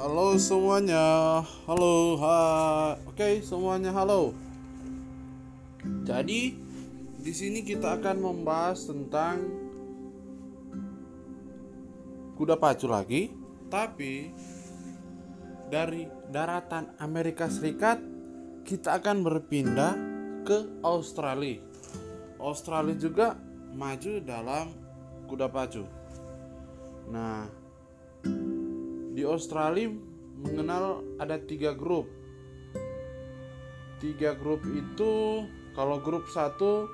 Halo semuanya. Halo, ha. Oke, semuanya halo. Jadi, di sini kita akan membahas tentang kuda pacu lagi, tapi dari daratan Amerika Serikat kita akan berpindah ke Australia. Australia juga maju dalam kuda pacu. Nah, di Australia mengenal ada tiga grup. Tiga grup itu kalau grup satu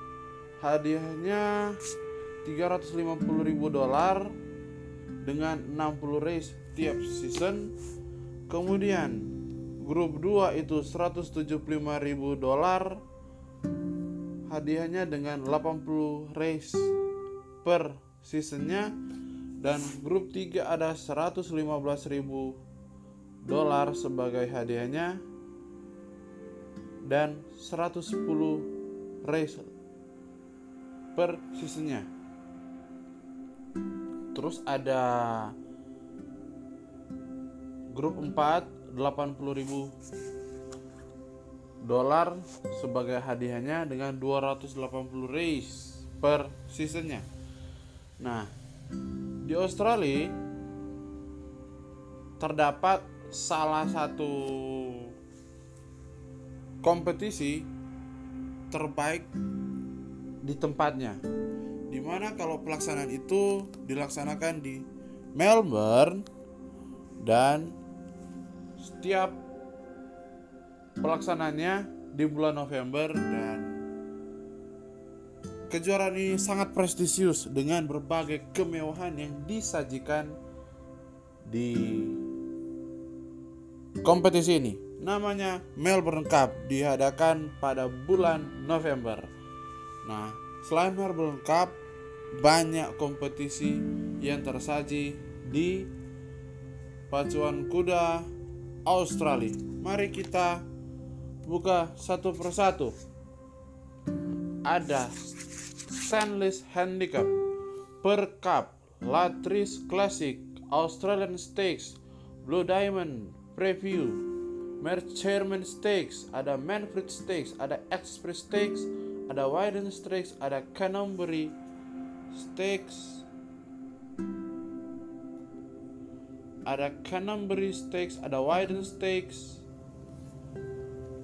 hadiahnya 350.000 dolar dengan 60 race tiap season. Kemudian grup 2 itu 175.000 dolar hadiahnya dengan 80 race per seasonnya dan grup 3 ada 115.000 dolar sebagai hadiahnya. Dan 110 race per seasonnya. Terus ada grup 4 80.000 dolar sebagai hadiahnya dengan 280 race per seasonnya. Nah di Australia terdapat salah satu kompetisi terbaik di tempatnya. Di mana kalau pelaksanaan itu dilaksanakan di Melbourne dan setiap pelaksananya di bulan November dan Kejuaraan ini sangat prestisius dengan berbagai kemewahan yang disajikan di kompetisi ini. Namanya Melbourne Cup diadakan pada bulan November. Nah, selain Melbourne Cup, banyak kompetisi yang tersaji di pacuan kuda Australia. Mari kita buka satu persatu. Ada Stainless Handicap, Per Cup, Latrice Classic, Australian Stakes, Blue Diamond Preview, Mercerman Stakes, ada Manfred Stakes, ada Express Stakes, ada Widen Stakes, ada Canterbury Stakes, ada Canterbury Stakes, ada Widen Stakes,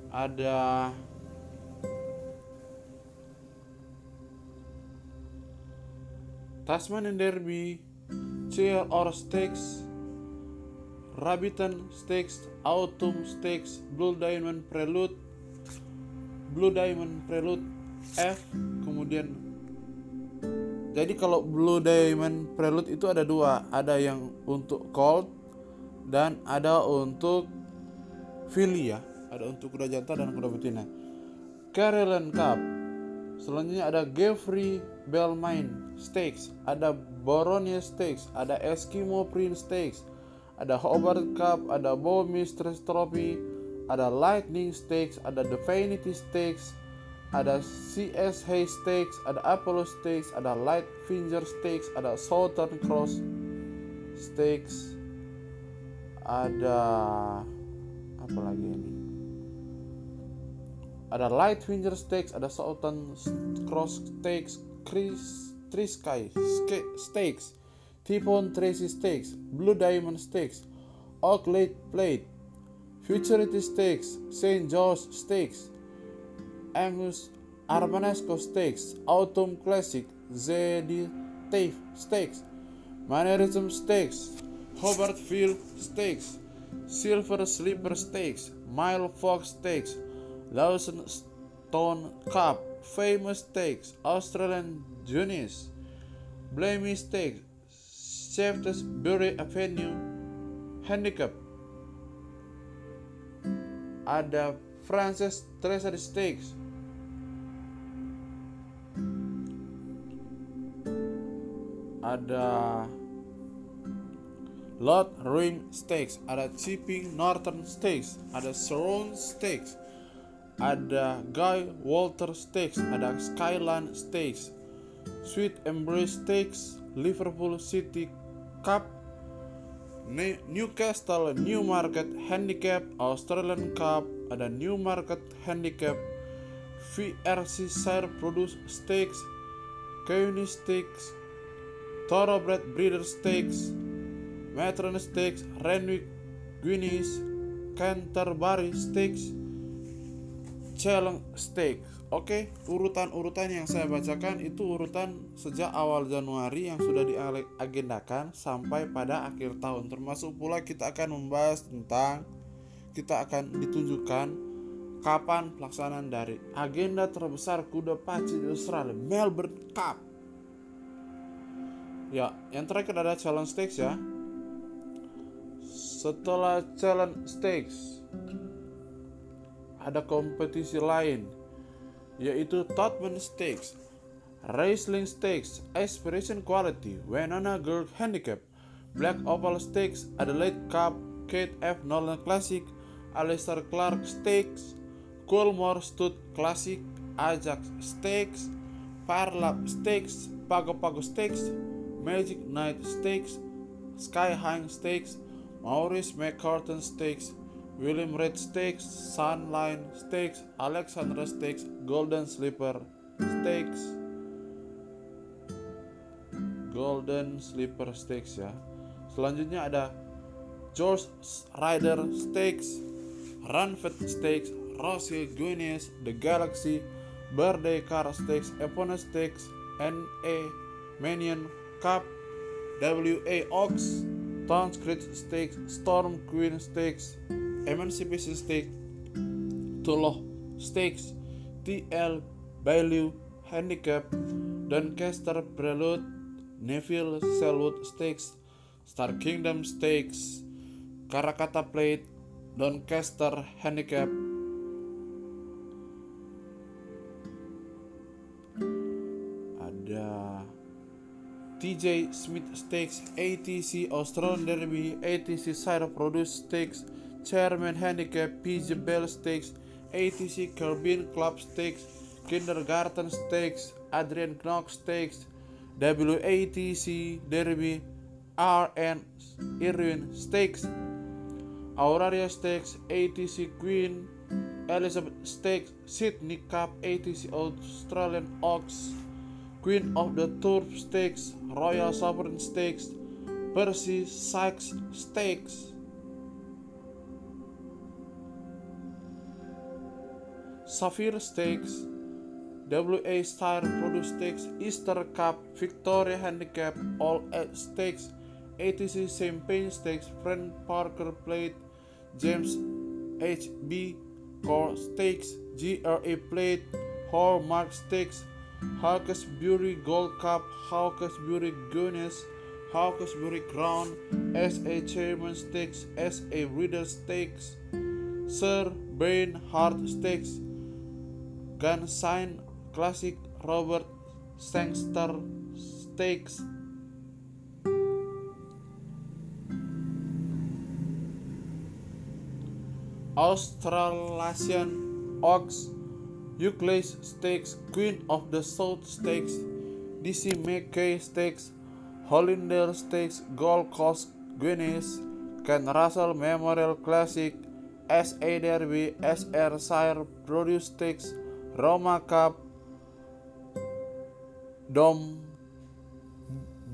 ada Tasmanian Derby, CLR Stakes, Rabbiton Stakes, Autumn Stakes, Blue Diamond Prelude, Blue Diamond Prelude F, kemudian jadi kalau Blue Diamond Prelude itu ada dua, ada yang untuk Colt dan ada untuk filly ya, ada untuk kuda jantan dan kuda betina. Caroline Cup, selanjutnya ada Geoffrey Belmine Stakes, ada Boronia Stakes, ada Eskimo Prince Stakes, ada Hobart Cup, ada Bow Mistress Trophy, ada Lightning Stakes, ada Divinity Stakes, ada CS Hay Stakes, ada Apollo Stakes, ada Light Finger Stakes, ada Southern Cross Stakes, ada apa lagi ini? Ada Light Finger Stakes, ada Southern Cross Stakes, Chris Trisky Stakes, T-Bone Tracy Stakes, Blue Diamond Stakes, Oak Lake Plate, Futurity Stakes, St. George Stakes, Angus Armanesco Stakes, Autumn Classic, ZD Tafe Stakes, Mannerism Hobart Field Stakes, Silver Slipper Stakes, Mile Fox Stakes, Lawson Stone Cup, Famous Stakes, Australian Juniors, Blamey Stakes, Shaftesbury Avenue, Handicap, ada Francis Treasury Stakes, ada Lord Ring Stakes, ada Chipping Northern Stakes, ada Surround Stakes, ada Guy Walter Stakes, ada Skyline Stakes, Sweet Embrace Stakes, Liverpool City Cup. Newcastle Newmarket Handicap Australian Cup ada Newmarket Handicap VRC Sire Produce Stakes Kearney Stakes Thoroughbred Breeder Stakes Matron Stakes Renwick Guinness Canterbury Stakes Challenge Stakes Oke, urutan-urutan yang saya bacakan itu urutan sejak awal Januari yang sudah diagendakan sampai pada akhir tahun. Termasuk pula kita akan membahas tentang kita akan ditunjukkan kapan pelaksanaan dari agenda terbesar kuda paci di Australia, Melbourne Cup. Ya, yang terakhir ada Challenge Stakes ya. Setelah Challenge Stakes ada kompetisi lain yaitu Todman Stakes, Raceling Stakes, Aspiration Quality, Wenana Girl Handicap, Black Oval Stakes, Adelaide Cup, Kate F. Nolan Classic, Alistair Clark Stakes, Coolmore Stud Classic, Ajax Stakes, Parlap Stakes, Pago Pago Stakes, Magic Knight Stakes, Sky High Stakes, Maurice McCartan Stakes, William Reed Stakes, Sunline Stakes, Alexandra Stakes, Golden Slipper Stakes, Golden Slipper Stakes ya. Selanjutnya ada George Rider Stakes, Ranfet Stakes, Rossi Guinness, The Galaxy, Birthday Car Stakes, Epona Stakes, NA Manion Cup, WA Ox, Townscrit Stakes, Storm Queen Stakes, Emancipation Stake, Tuloh Stakes, TL Value Handicap, Doncaster Prelude, Neville Selwood Stakes, Star Kingdom Stakes, Karakata Plate, Doncaster Handicap, ada TJ Smith Stakes, ATC Australian Derby, ATC Sire Produce Stakes, Chairman Handicap, PG Bell Stakes, ATC Caribbean Club Stakes, Kindergarten Stakes, Adrian Knox Stakes, WATC Derby, RN Irwin Stakes, Auraria Stakes, ATC Queen, Elizabeth Stakes, Sydney Cup, ATC Australian Oaks, Queen of the Turf Stakes, Royal Sovereign Stakes, Percy Sykes Stakes, Sapphire Stakes, WA Star Produce Stakes, Easter Cup, Victoria Handicap, All Age Stakes, ATC Champagne Stakes, Friend Parker Plate, James HB Core Stakes, GRA Plate, Hallmark Stakes, Hawkesbury Gold Cup, Hawkesbury Guinness, Hawkesbury Crown, SA Chairman Stakes, SA Reader Stakes, Sir Bain Hart Stakes, Gunshine Classic Robert Sangster Stakes. Australasian Oaks Euclid Stakes Queen of the South Stakes DC McKay Stakes Hollinder Stakes Gold Coast Guinness Ken Russell Memorial Classic SA Derby SR Sire Produce Stakes Roma Cup Dom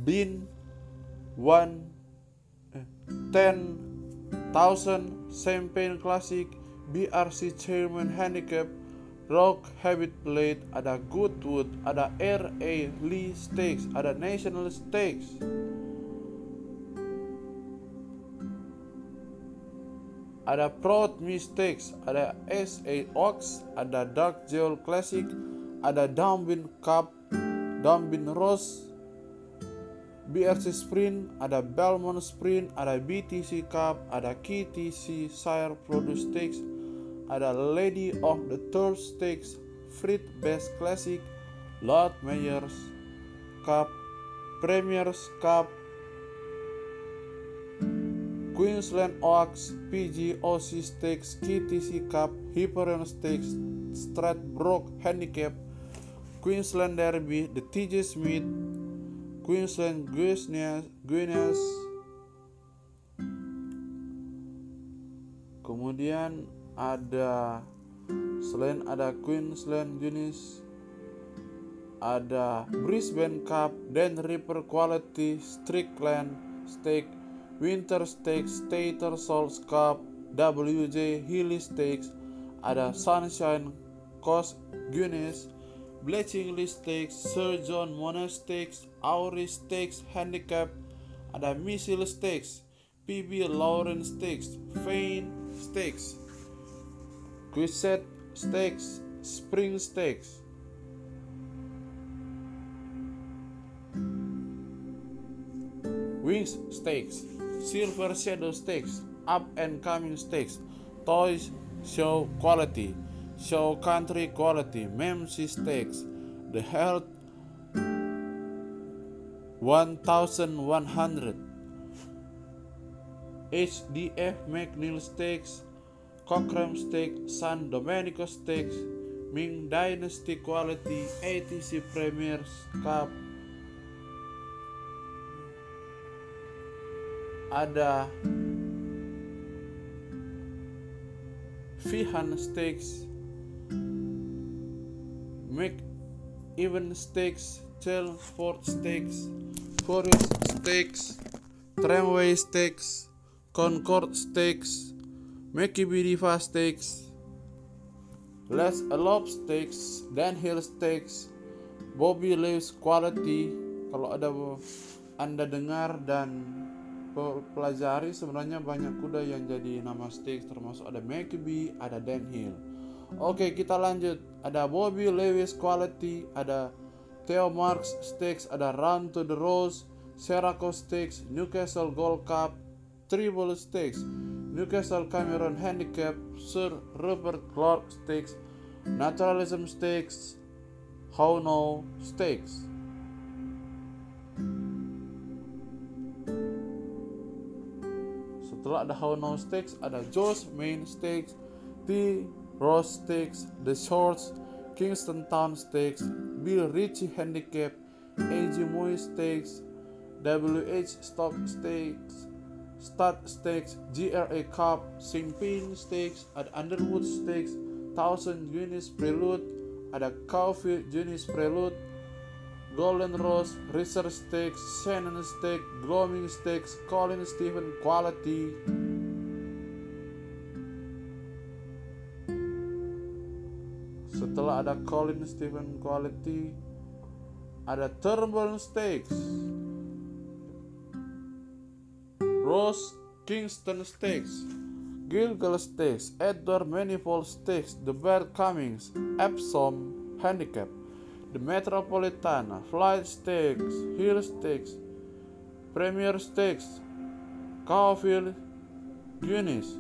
Bin One eh, Ten Thousand Champagne Classic BRC Chairman Handicap Rock Habit Plate ada Goodwood ada RA Lee Stakes ada National Stakes ada Proud Mistakes, ada SA Ox, ada Dark Jewel Classic, ada Dumbin Cup, Dumbin Rose, BRC Sprint, ada Belmont Sprint, ada BTC Cup, ada KTC Sire Produce Stakes, ada Lady of the Tour Stakes, Frit Best Classic, Lord Mayors Cup, Premiers Cup, Queensland Oaks, PGOC Stakes, KTC Cup, Hyperion Stakes, Stradbroke Handicap, Queensland Derby, the TJ Smith, Queensland Guinness, Guinness. Kemudian ada selain ada Queensland Junis ada Brisbane Cup, Dan River Quality, Strickland Steak, Winter Stakes, Stater Souls Cup, WJ Hilly Stakes, ada Sunshine Coast Guinness, Bletchingley Stakes, Sir John Monash Stakes, Aury Stakes Handicap, ada Misil Stakes, PB Lawrence Stakes, Fane Stakes, Quisette Stakes, Spring Stakes. Wings Stakes, Silver Shadow Stakes, Up and Coming Stakes, Toys Show Quality, Show Country Quality, Memsi Stakes, The Health 1100, HDF McNeil Stakes, Cochrane Stakes, San Domenico Stakes, Ming Dynasty Quality, ATC Premiers Cup, ada Vihan Stakes, Make Even Stakes, Chelmsford Stakes, Forest Stakes, Tramway Stakes, Concord Stakes, Mekibidiva Stakes, Les Alop Stakes, Dan Hill Stakes, Bobby Lewis Quality. Kalau ada Anda dengar dan pelajari sebenarnya banyak kuda yang jadi nama stakes termasuk ada McBee, ada Dan Hill. Oke, kita lanjut. Ada Bobby Lewis Quality, ada Theo Marks Stakes, ada Run to the Rose, Seraco Stakes, Newcastle Gold Cup, Triple Stakes, Newcastle Cameron Handicap, Sir Robert Clark Stakes, Naturalism Stakes, How No Stakes. Setelah ada How No Stakes, ada Joe's Main Stakes, T. Ross Stakes, The Shorts, Kingston Town Stakes, Bill Ritchie Handicap, AG Moy Stakes, WH Stock Stakes, Stud Stakes, GRA Cup, Simpin Stakes, ada Underwood Stakes, Thousand Guinness Prelude, ada Caulfield Guinness Prelude, Golden Rose, Research Stakes, Shannon Stakes, Gloaming Stakes, Colin Stephen Quality. Setelah ada Colin Stephen Quality, ada Turnbull Stakes, Rose Kingston Stakes, Gilgal Stakes, Edward Manifold Stakes, The Bear Cummings, Epsom Handicap, the Metropolitana, Flight Stakes, Hill Stakes, Premier Stakes, Caulfield Guinness,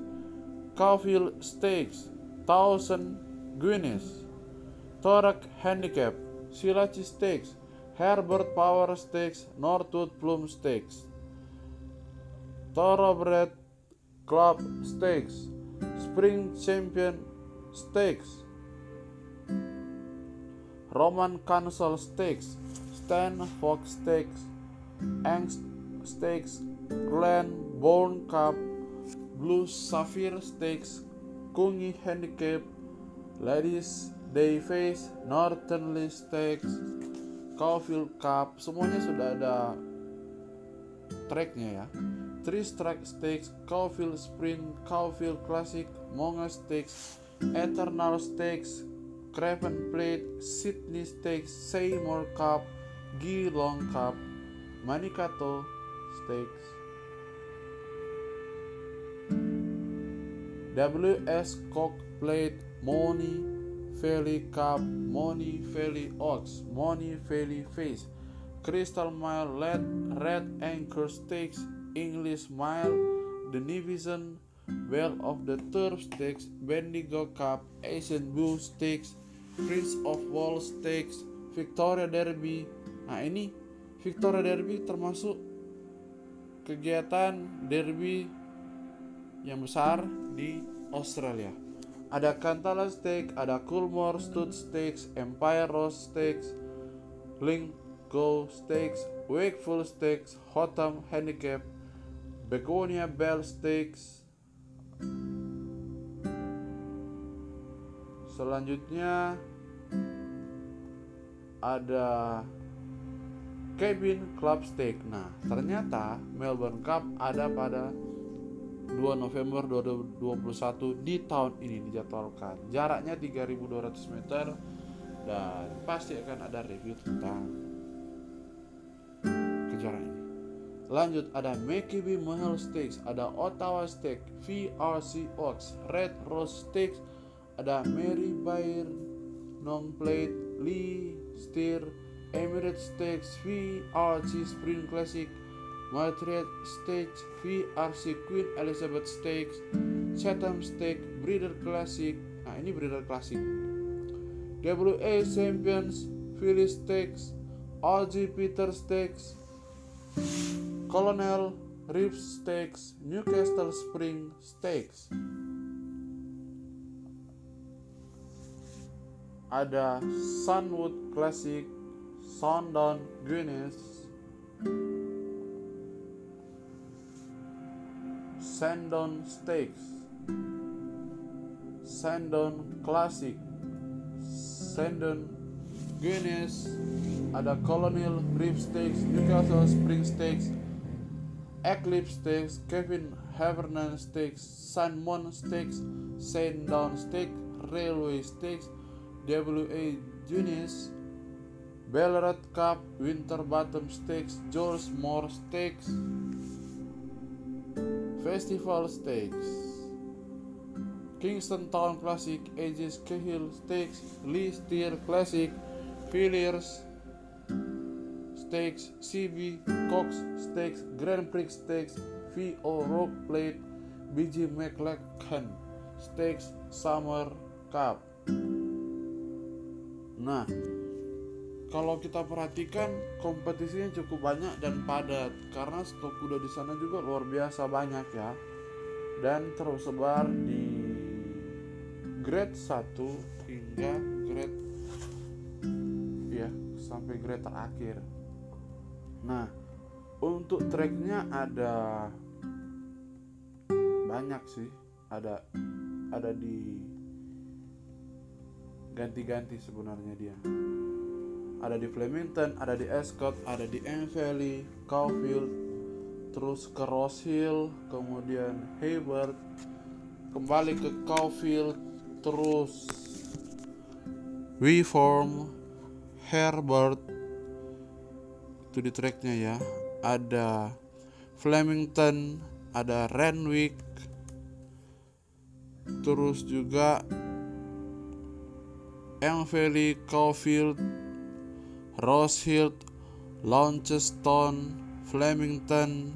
Caulfield Stakes, Thousand Guinness, Thorac Handicap, Silachi Stakes, Herbert Power Stakes, Northwood Plum Stakes, Thoroughbred Club Stakes, Spring Champion Stakes, Roman Council Stakes, Stan Fox Stakes, Angst Stakes, Glen Bourne Cup, Blue Sapphire Stakes, Kungi Handicap, Ladies Day Face, Northernly Stakes, Caulfield Cup, semuanya sudah ada tracknya ya. Three Strike Stakes, Caulfield Sprint, Caulfield Classic, Monga Stakes, Eternal Stakes, Craven Plate, Sydney Stakes, Seymour Cup, Geelong Cup, Manikato Stakes. WS Cock Plate, Money Valley Cup, Money Valley Oaks, Money Valley Face, Crystal Mile, Red, Red Anchor Stakes, English Mile, The Division, Well of the Turf Stakes, Bendigo Cup, Asian Bull Stakes, Prince of Wales Stakes, Victoria Derby. Nah ini Victoria Derby termasuk kegiatan derby yang besar di Australia. Ada Cantala Stakes, ada Coolmore Stud Stakes, Empire Rose Stakes, Link Go Stakes, Wakeful Stakes, Hotham Handicap, Begonia Bell Stakes, selanjutnya ada Club Steak. Nah, ternyata Melbourne Cup ada pada 2 November 2021 di tahun ini dijadwalkan. Jaraknya 3200 meter dan pasti akan ada review tentang kejuaraan ini. Lanjut ada McKibby Mahal Steaks, ada Ottawa Steak, VRC Ox, Red Rose Steaks, ada Mary Bayer, Non Plate, Lee Steer, Emirates Stakes VRC Spring Classic, Madrid Stakes VRC Queen Elizabeth Stakes, Chatham Stakes Breeder Classic. Nah, ini Breeder Classic. WA Champions Philly Stakes, RG Peter Stakes, Colonel Reeves Stakes, Newcastle Spring Stakes. Ada Sunwood Classic Sandon Guinness Sandon Steaks Sandon Classic Sandon Guinness ada Colonial Reef Steaks Newcastle Spring Steaks Eclipse Steaks Kevin Havernan Steaks Salmon Steaks Sandown Steak Railway Steaks WA Guinness Ballarat Cup, Winterbottom Stakes, George Moore Stakes, Festival Stakes, Kingston Town Classic, Aegis Cahill Stakes, Lee Steer Classic, Villiers Stakes, CB Cox Stakes, Grand Prix Stakes, VO Rock Plate, BG McLachlan Stakes, Summer Cup. Nah, kalau kita perhatikan kompetisinya cukup banyak dan padat. Karena stok kuda di sana juga luar biasa banyak ya. Dan tersebar di grade 1 hingga grade ya sampai grade terakhir. Nah untuk tracknya ada banyak sih. Ada ada di ganti-ganti sebenarnya dia ada di Flemington, ada di Ascot, ada di Valley, Caulfield, terus ke Ross Hill, kemudian Hayward, kembali ke Caulfield, terus Reform, Herbert, itu di tracknya ya. Ada Flemington, ada Renwick, terus juga Valley, Caulfield, Rosehill, Launceston, Flemington,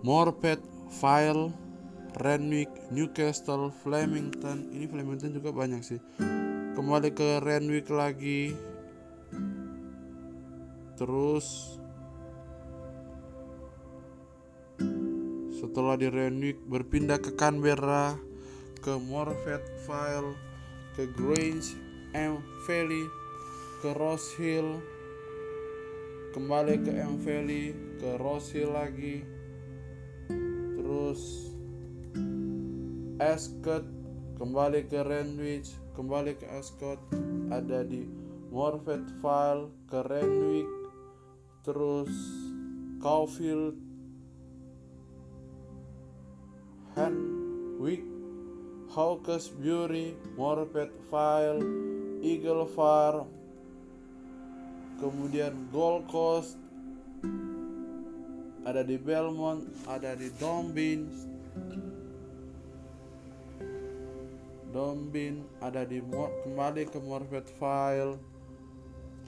Morpeth, File, Renwick, Newcastle, Flemington. Ini Flemington juga banyak sih. Kembali ke Renwick lagi. Terus Setelah di Renwick berpindah ke Canberra, ke Morpeth Vale, ke Grange, M. Valley, ke Ross Hill, kembali ke M. Valley, ke Ross Hill lagi, terus Ascot, kembali ke Renwick, kembali ke Ascot, ada di Morpeth Vale, ke Renwick, terus Caulfield, Hanwick, Hawkesbury, Morpeth Vale, Eagle Farm, kemudian Gold Coast, ada di Belmont, ada di Dombin, Dombin, ada di kembali ke Morpeth Vale,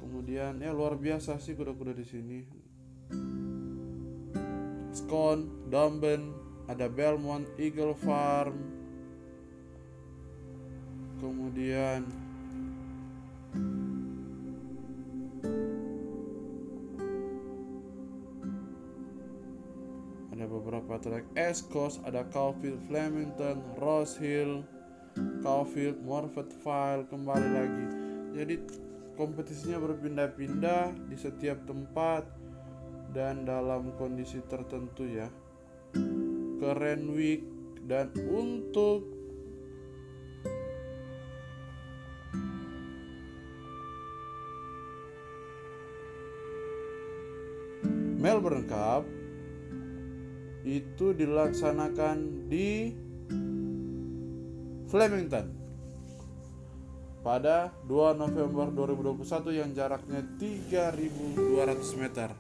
kemudian ya luar biasa sih kuda-kuda di sini. Scone, Dombin, ada Belmont Eagle Farm. Kemudian ada beberapa track. Escos ada Caulfield Flemington Rose Hill Caulfield File kembali lagi. Jadi kompetisinya berpindah-pindah di setiap tempat dan dalam kondisi tertentu ya ke Renwick dan untuk Melbourne Cup itu dilaksanakan di Flemington pada 2 November 2021 yang jaraknya 3200 meter.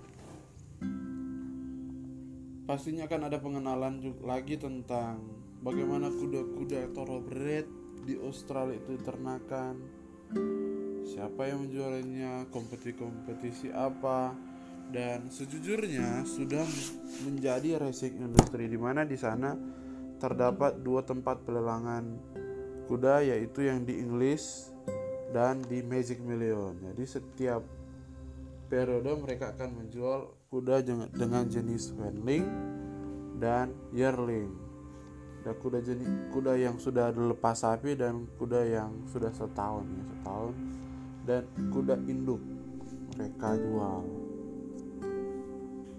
Pastinya akan ada pengenalan juga lagi tentang bagaimana kuda-kuda thoroughbred di Australia itu diternakan. Siapa yang menjualnya, kompetisi-kompetisi apa, dan sejujurnya sudah menjadi racing industri di mana di sana terdapat dua tempat pelelangan kuda yaitu yang di Inggris dan di Magic Million. Jadi setiap periode mereka akan menjual kuda dengan jenis Wendling dan Yearling. Ada kuda jenis kuda yang sudah dilepas sapi dan kuda yang sudah setahun ya setahun dan kuda induk mereka jual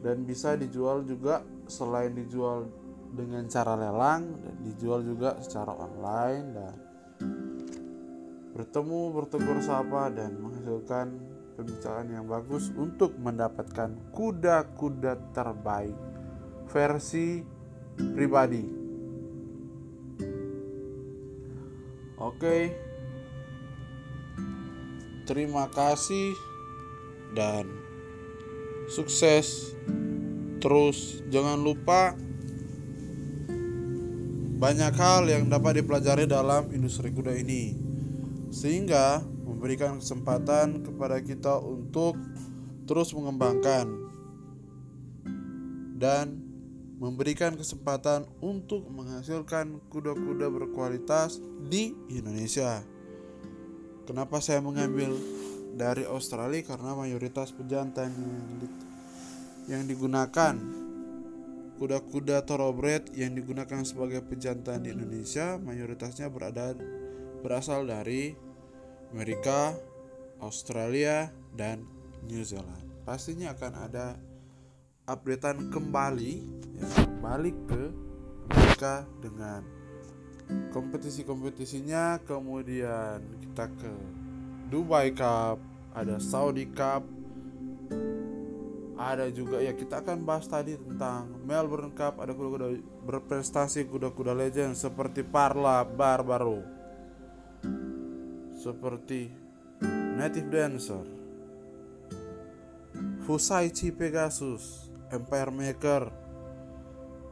dan bisa dijual juga selain dijual dengan cara lelang dan dijual juga secara online dan bertemu bertegur sapa dan menghasilkan pembicaraan yang bagus untuk mendapatkan kuda-kuda terbaik versi pribadi. Oke. Terima kasih dan sukses terus. Jangan lupa banyak hal yang dapat dipelajari dalam industri kuda ini, sehingga memberikan kesempatan kepada kita untuk terus mengembangkan dan memberikan kesempatan untuk menghasilkan kuda-kuda berkualitas di Indonesia. Kenapa saya mengambil dari Australia? Karena mayoritas pejantan yang digunakan kuda-kuda thoroughbred yang digunakan sebagai pejantan di Indonesia mayoritasnya berada berasal dari Amerika, Australia, dan New Zealand. Pastinya akan ada updatean kembali ya, balik ke Amerika dengan kompetisi-kompetisinya kemudian kita ke Dubai Cup ada Saudi Cup ada juga ya kita akan bahas tadi tentang Melbourne Cup ada kuda-kuda berprestasi kuda-kuda legend seperti Parla Barbaro seperti Native Dancer Fusaichi Pegasus Empire Maker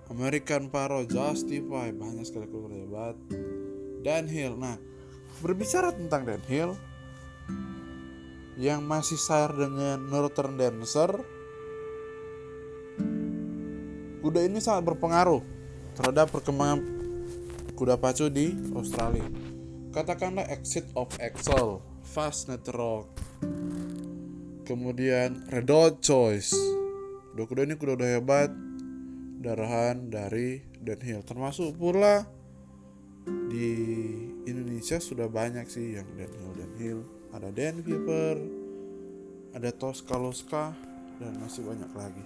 American Paro Justify banyak sekali kuda hebat Dan Hill nah berbicara tentang Dan Hill yang masih sayar dengan Northern Dancer Kuda ini sangat berpengaruh terhadap perkembangan kuda pacu di Australia. Katakanlah Exit of Excel, Fast Net Rock, kemudian Red Hot Choice. Kuda-kuda ini kuda-kuda hebat, darahan dari Dan Hill. Termasuk pula di Indonesia sudah banyak sih yang Dan Hill Dan Hill. Ada Dan Viper, ada Tosca dan masih banyak lagi.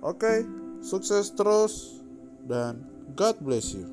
Oke, okay, sukses terus dan God bless you.